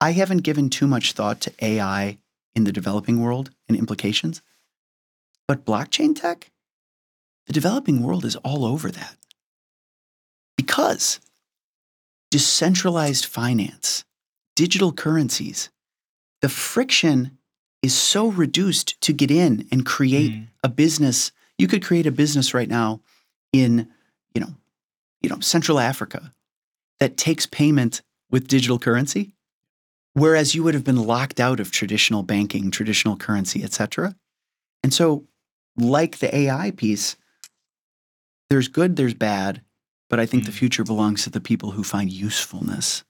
I haven't given too much thought to AI in the developing world and implications. But blockchain tech, the developing world is all over that. Because decentralized finance, digital currencies, the friction is so reduced to get in and create Mm. a business. You could create a business right now in, you know, you know, Central Africa that takes payment with digital currency, whereas you would have been locked out of traditional banking, traditional currency, etc. And so, like the AI piece, there's good, there's bad, but I think the Mm. future belongs to the people who find usefulness.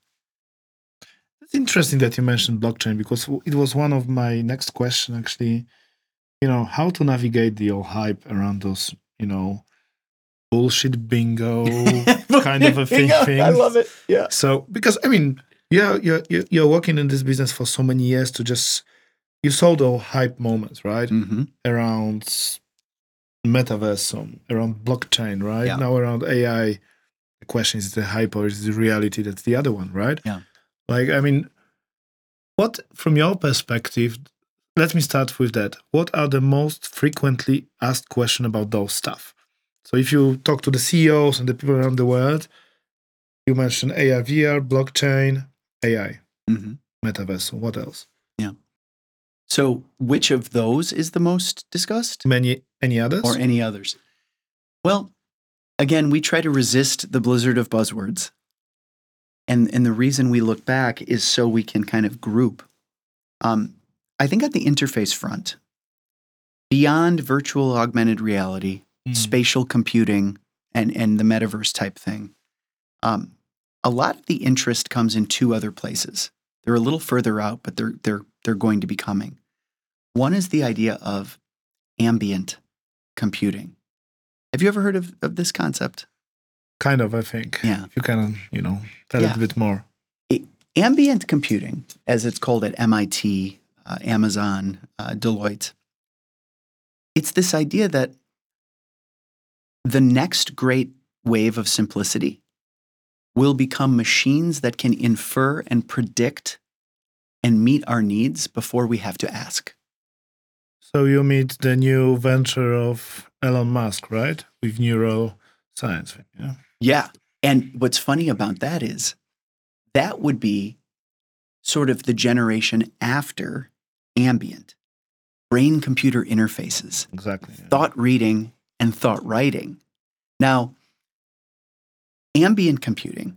It's interesting that you mentioned blockchain because it was one of my next question actually. You know, how to navigate the old hype around those, you know, bullshit bingo kind of a thing. I love it. Yeah. So because I mean, Yeah, you're, you're you're working in this business for so many years to just you saw the hype moments, right? hmm Around metaverse, around blockchain, right? Yeah. Now around AI. The question is the hype or is the reality? That's the other one, right? Yeah. Like, I mean, what from your perspective? Let me start with that. What are the most frequently asked question about those stuff? So if you talk to the CEOs and the people around the world, you mentioned AR, VR, blockchain, AI, hmm metaverse. What else? Yeah. So, which of those is the most discussed, Many any others? or any others? Well, again, we try to resist the blizzard of buzzwords, and and the reason we look back is so we can kind of group. Um, I think at the interface front, beyond virtual augmented reality, Mm. spatial computing and and the metaverse type thing. Um, a lot of the interest comes in two other places. They're a little further out, but they're they're they're going to be coming. One is the idea of ambient computing. Have you ever heard of, of this concept? Kind of, I think. Yeah. If you can, you know, tell Yeah. it a bit more. Ambient computing, as it's called at MIT, uh, Amazon, uh, Deloitte, it's this idea that the next great wave of simplicity will become machines that can infer and predict and meet our needs before we have to ask. So you meet the new venture of Elon Musk, right? With neuroscience. Yeah. Yeah. And what's funny about that is that would be sort of the generation after ambient brain computer interfaces. Exactly. yeah. thought reading and thought writing. Now, ambient computing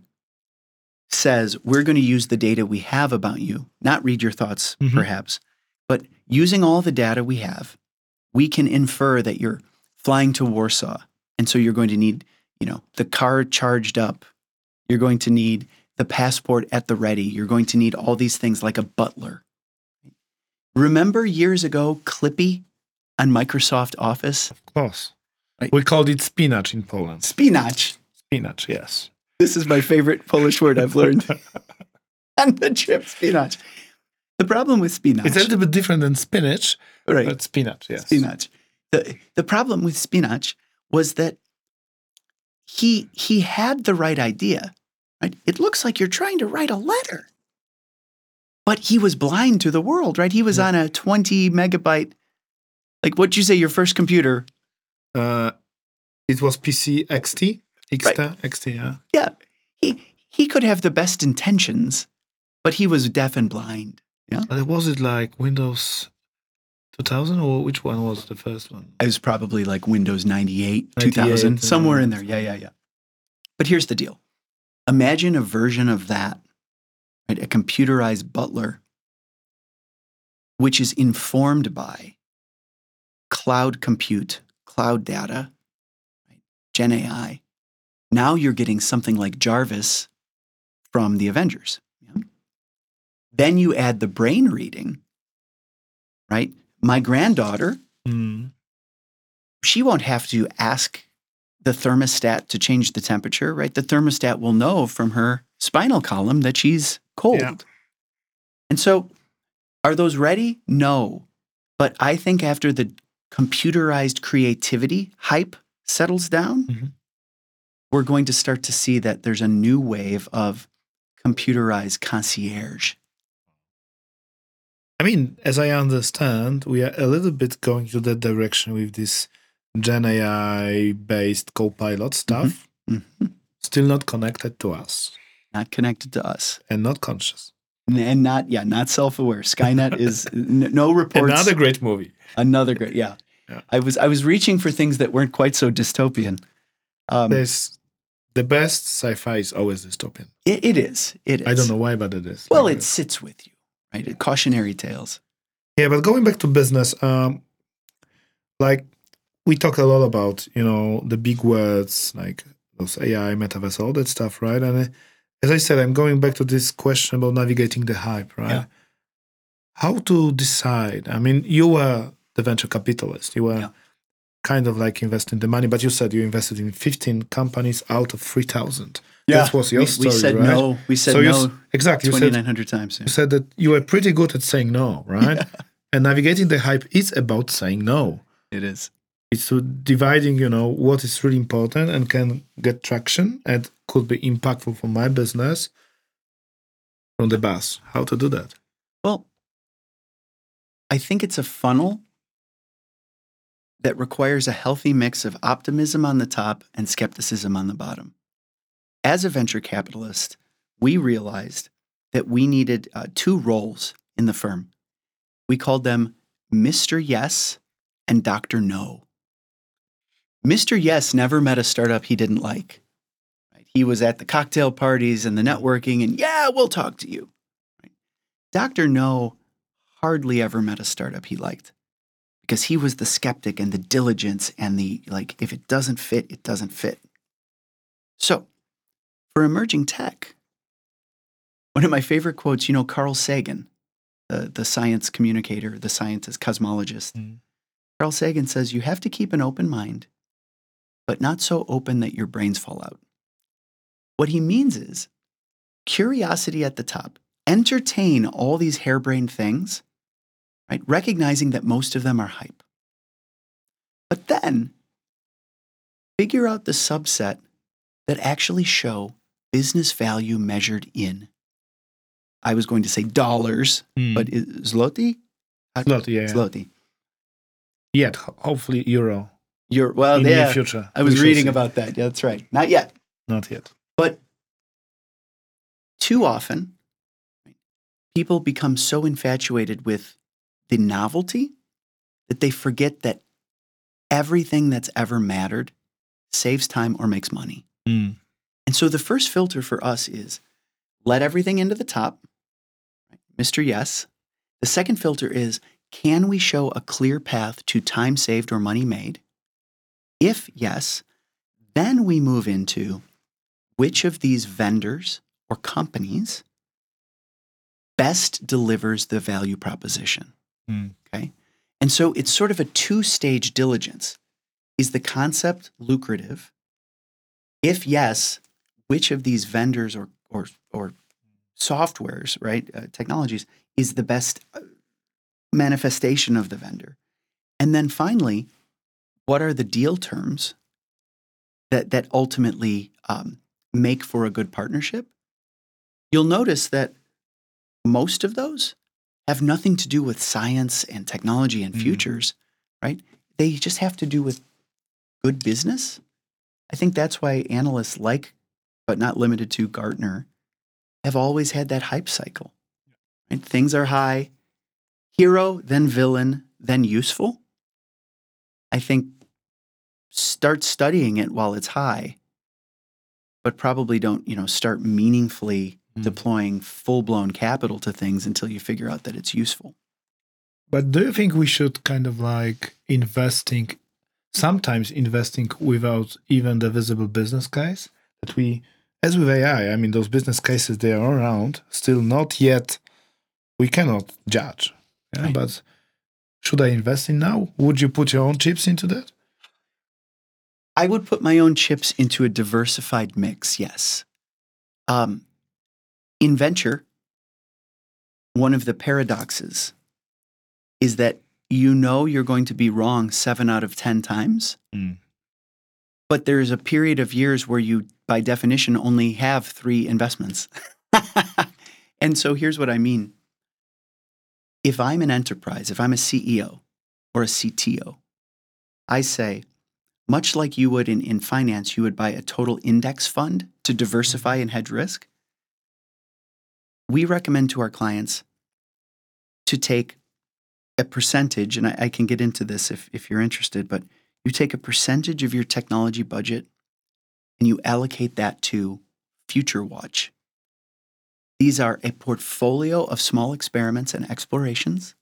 says we're going to use the data we have about you, not read your thoughts, Mhm. perhaps, but using all the data we have, we can infer that you're flying to Warsaw. And so you're going to need, you know, the car charged up. You're going to need the passport at the ready. You're going to need all these things like a butler. Remember years ago, Clippy on Microsoft Office? Of course. Right. We called it spinach in Poland. Spinach. Spinach, yes. This is my favorite Polish word I've learned. and the chip spinach. The problem with spinach, It's a little bit different than spinach, right? but spinach, yes. spinach. The the problem with spinach was that he he had the right idea. Right? It looks like you're trying to write a letter. But he was blind to the world, right? He was Yeah. on a 20 megabyte like what'd you say your first computer? Uh, it was PC XT? XT, XT, yeah. Yeah. He he could have the best intentions, but he was deaf and blind. But was it like Windows 2000 or which one was the first one? It was probably like Windows 98, 98, 2000, somewhere in uh, there. Yeah, yeah, yeah. But here's the deal imagine a version of that, right? A computerized butler, which is informed by cloud compute, cloud data, right? Gen AI. Now you're getting something like Jarvis from the Avengers. Then you add the brain reading, right? My granddaughter Hmm. she won't have to ask the thermostat to change the temperature, right? The thermostat will know from her spinal column that she's cold. Yeah. And so, are those ready? No. But I think after the computerized creativity hype settles down, Mhm. we're going to start to see that there's a new wave of computerized concierge. I mean, as I understand, we are a little bit going to that direction with this Gen AI based Copilot stuff, Mhm. still not connected to us Not connected to us. and not conscious. And not, yeah, not self aware. Skynet is n- no reports. Another great movie. Another great, yeah. Yeah. I was I was reaching for things that weren't quite so dystopian. Um, There's the best sci-fi is always dystopian. it, it is. It is. I don't know why, but it is. Well, Like it sits with you, right? Cautionary tales. Yeah, but going back to business, um, like we talk a lot about, you know, the big words like those AI, metaverse, all that stuff, right? And uh, as I said, I'm going back to this question about navigating the hype, right? Yeah. How to decide? I mean, you were the venture capitalist. You were Yeah. Kind of like investing the money, but you said you invested in 15 companies out of 3,000. Yeah, That was your we, story, we said right? no. We said so no s- exactly. You twenty said, nine hundred times. you said that you were pretty good at saying no, right? And navigating the hype is about saying no. It is. It's to dividing, you know, what is really important and can get traction and could be impactful for my business from the bus. How to do that? Well, I think it's a funnel that requires a healthy mix of optimism on the top and skepticism on the bottom. As a venture capitalist, we realized that we needed uh, two roles in the firm. We called them Mr. Yes and Dr. No. Mr. Yes never met a startup he didn't like. Right? He was at the cocktail parties and the networking, and yeah, we'll talk to you. Right? Dr. No hardly ever met a startup he liked because he was the skeptic and the diligence and the like, if it doesn't fit, it doesn't fit. So, for emerging tech, one of my favorite quotes, you know, Carl Sagan, the, the science communicator, the scientist, cosmologist. Mm. Carl Sagan says you have to keep an open mind, but not so open that your brains fall out. What he means is curiosity at the top, entertain all these harebrained things, right? Recognizing that most of them are hype. But then figure out the subset that actually show business value measured in. I was going to say dollars, hmm. but is zloty? Zloty, yeah. Zloty. Yet, hopefully, euro You're well, in yeah. the future. I was reading see. about that. Yeah, that's right. Not yet. Not yet. But too often, people become so infatuated with the novelty that they forget that everything that's ever mattered saves time or makes money. Mm. And so the first filter for us is let everything into the top. Mr. Yes. The second filter is can we show a clear path to time saved or money made? If yes, then we move into which of these vendors or companies best delivers the value proposition. Mm. Okay. And so it's sort of a two stage diligence. Is the concept lucrative? If yes, which of these vendors or, or, or softwares, right, uh, technologies, is the best uh, manifestation of the vendor? And then finally, what are the deal terms that, that ultimately um, make for a good partnership? You'll notice that most of those have nothing to do with science and technology and Mm. futures, right? They just have to do with good business. I think that's why analysts like, but not limited to Gartner, have always had that hype cycle. Right? Things are high, hero, then villain, then useful. I think start studying it while it's high, but probably don't, you know, start meaningfully Mm. deploying full-blown capital to things until you figure out that it's useful. But do you think we should kind of like investing, sometimes investing without even the visible business case? That we, as with AI, I mean, those business cases, they are around, still not yet, we cannot judge. Yeah? Right. But should I invest in now? Would you put your own chips into that? I would put my own chips into a diversified mix, yes. Um, in venture, one of the paradoxes is that you know you're going to be wrong seven out of 10 times, Mm. but there's a period of years where you, by definition, only have three investments. and so here's what I mean if I'm an enterprise, if I'm a CEO or a CTO, I say, much like you would in, in finance, you would buy a total index fund to diversify and hedge risk. We recommend to our clients to take a percentage, and I, I can get into this if, if you're interested, but you take a percentage of your technology budget and you allocate that to Future Watch. These are a portfolio of small experiments and explorations.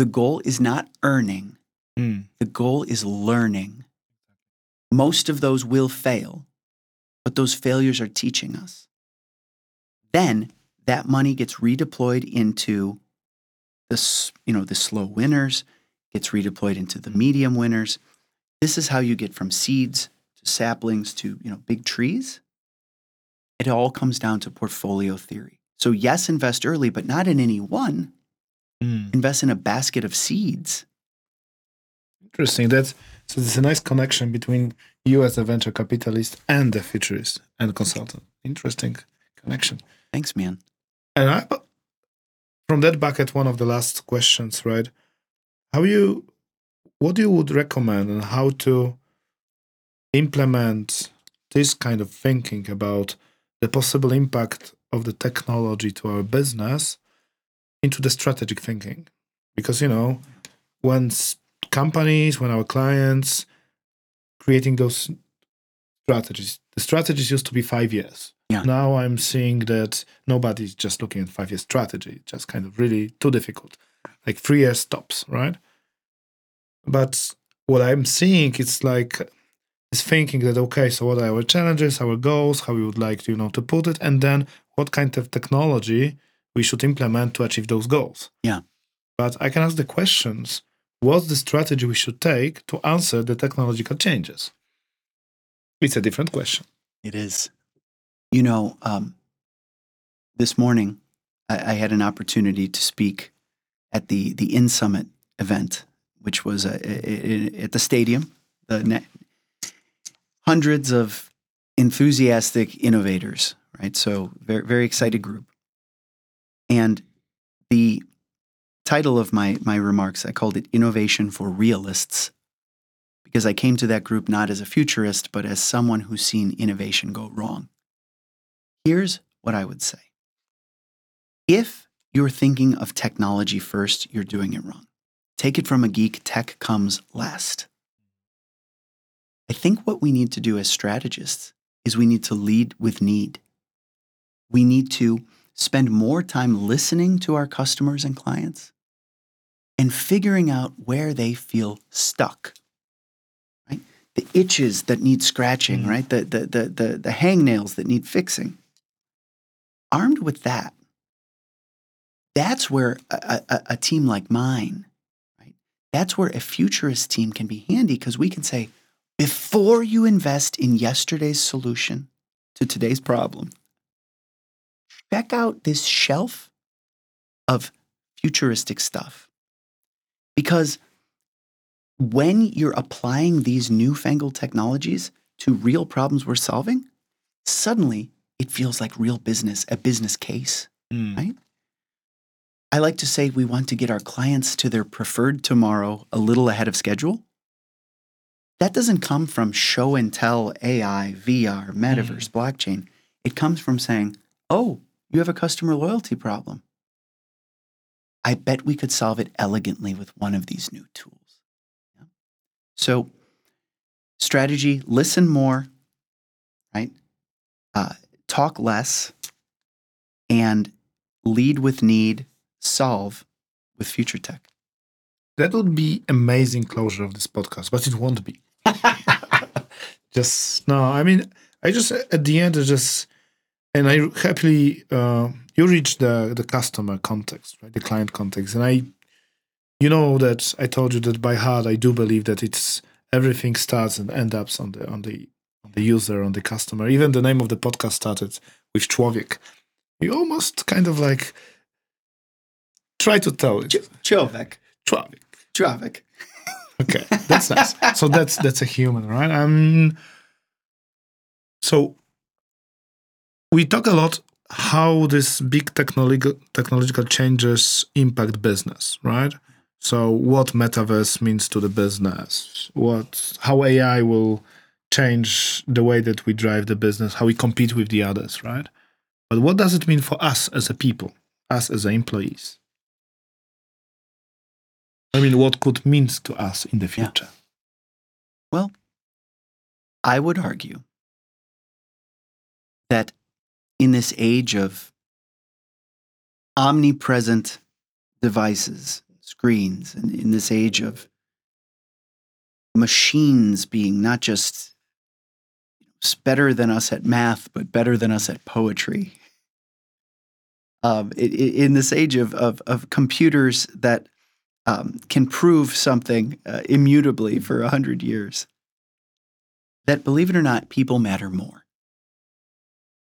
The goal is not earning, Mm. the goal is learning. Most of those will fail, but those failures are teaching us. Then that money gets redeployed into the, you know, the slow winners, gets redeployed into the medium winners. this is how you get from seeds to saplings to you know big trees. It all comes down to portfolio theory. So yes, invest early, but not in any one. Mm. Invest in a basket of seeds. Interesting. That's so. There's a nice connection between you as a venture capitalist and the futurist and consultant. Interesting connection. Thanks, man. And I, from that bucket, one of the last questions, right? How you, what you would recommend and how to implement this kind of thinking about the possible impact of the technology to our business into the strategic thinking? Because you know, when companies, when our clients creating those strategies, the strategies used to be five years. Yeah. Now I'm seeing that nobody's just looking at five year strategy. Just kind of really too difficult. Like three years stops, right? But what I'm seeing it's like is thinking that okay, so what are our challenges, our goals, how we would like to, you know, to put it, and then what kind of technology we should implement to achieve those goals. Yeah. But I can ask the questions, what's the strategy we should take to answer the technological changes? It's a different question. It is. You know, um, this morning I, I had an opportunity to speak at the the In Summit event, which was uh, i- i- at the stadium. The ne- hundreds of enthusiastic innovators, right? So very very excited group. And the title of my my remarks, I called it "Innovation for Realists." Because I came to that group not as a futurist, but as someone who's seen innovation go wrong. Here's what I would say if you're thinking of technology first, you're doing it wrong. Take it from a geek, tech comes last. I think what we need to do as strategists is we need to lead with need. We need to spend more time listening to our customers and clients and figuring out where they feel stuck. The itches that need scratching, Mhm. right? The, the, the, the, the hangnails that need fixing. Armed with that, that's where a, a, a team like mine, right? That's where a futurist team can be handy because we can say, before you invest in yesterday's solution to today's problem, check out this shelf of futuristic stuff. Because when you're applying these newfangled technologies to real problems we're solving, suddenly it feels like real business, a business case. Mm. Right? I like to say we want to get our clients to their preferred tomorrow a little ahead of schedule. That doesn't come from show and tell AI, VR, mm. metaverse, blockchain. It comes from saying, oh, you have a customer loyalty problem. I bet we could solve it elegantly with one of these new tools. So, strategy listen more, right? Uh, talk less, and lead with need, solve with future tech. That would be amazing closure of this podcast, but it won't be. just no, I mean, I just at the end, I just and I happily uh, you reach the the customer context, right, the client context, and I, you know that I told you that by heart I do believe that it's everything starts and ends up on the on the on the user on the customer. Even the name of the podcast started with człowiek. You almost kind of like try to tell it. Człowiek. Człowiek. Człowiek. Okay, that's nice. So that's that's a human, right? Um. So we talk a lot how this big technological technological changes impact business, right? So what metaverse means to the business, what how AI will change the way that we drive the business, how we compete with the others, right? But what does it mean for us as a people, us as employees? I mean, what could mean to us in the Yeah. future? Well, I would argue that in this age of omnipresent devices, screens, and in this age of machines being not just better than us at math, but better than us at poetry. Um, i- i- in this age of, of, of computers that um, can prove something uh, immutably for a hundred years. That, believe it or not, people matter more.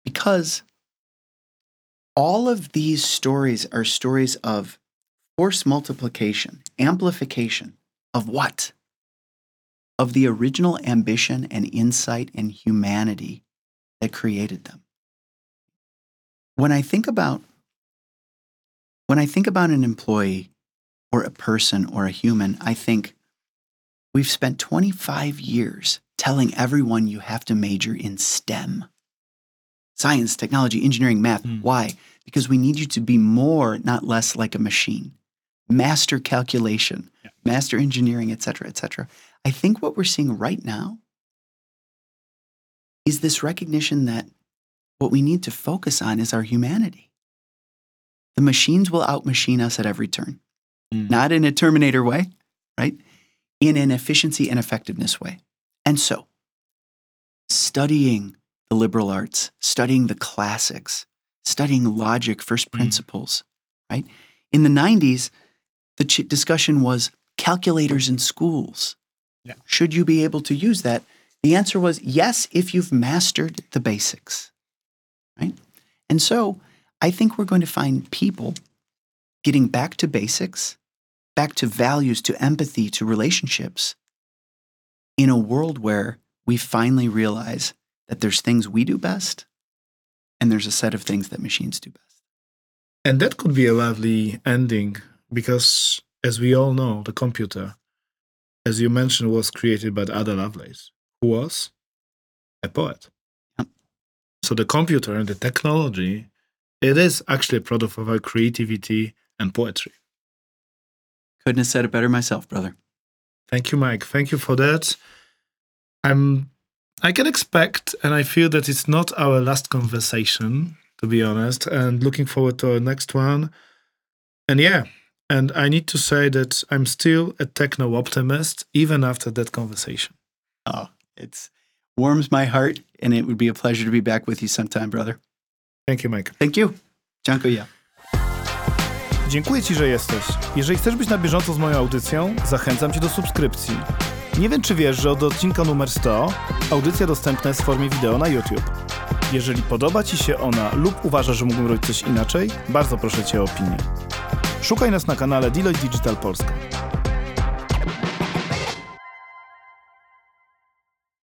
Because all of these stories are stories of force multiplication, amplification of what? Of the original ambition and insight and humanity that created them. When I think about when I think about an employee or a person or a human, I think we've spent 25 years telling everyone you have to major in STEM science, technology, engineering, math. Mm. Why? Because we need you to be more, not less like a machine. Master calculation, Yeah. master engineering, et cetera, et cetera. I think what we're seeing right now is this recognition that what we need to focus on is our humanity. The machines will outmachine us at every turn, Mm. not in a Terminator way, right? In an efficiency and effectiveness way. And so, studying the liberal arts, studying the classics, studying logic, first Mm. principles, right? In the 90s, the ch- discussion was calculators in schools. Yeah. Should you be able to use that? The answer was yes, if you've mastered the basics, right? And so I think we're going to find people getting back to basics, back to values, to empathy, to relationships in a world where we finally realize that there's things we do best and there's a set of things that machines do best. And that could be a lovely ending because, as we all know, the computer, as you mentioned, was created by Ada Lovelace, who was a poet. Yep. So the computer and the technology, it is actually a product of our creativity and poetry. Couldn't have said it better myself, brother. Thank you, Mike. Thank you for that. I'm I can expect and I feel that it's not our last conversation, to be honest, and looking forward to our next one. And yeah, and I need to say that I'm still a techno optimist even after that conversation. Oh, it's warms my heart, and it would be a pleasure to be back with you sometime, brother. Thank you, Mike. Thank you. Yeah. Dziękuję Ci, że jesteś. Jeżeli chcesz być na bieżąco z moją audycją, zachęcam Cię do subskrypcji. Nie wiem, czy wiesz, że od odcinka numer 100 audycja dostępna jest w formie wideo na YouTube. Jeżeli podoba Ci się ona lub uważasz, że mógłbym robić coś inaczej, bardzo proszę Cię o opinię. Szukaj nas na kanale Deloitte Digital Polska.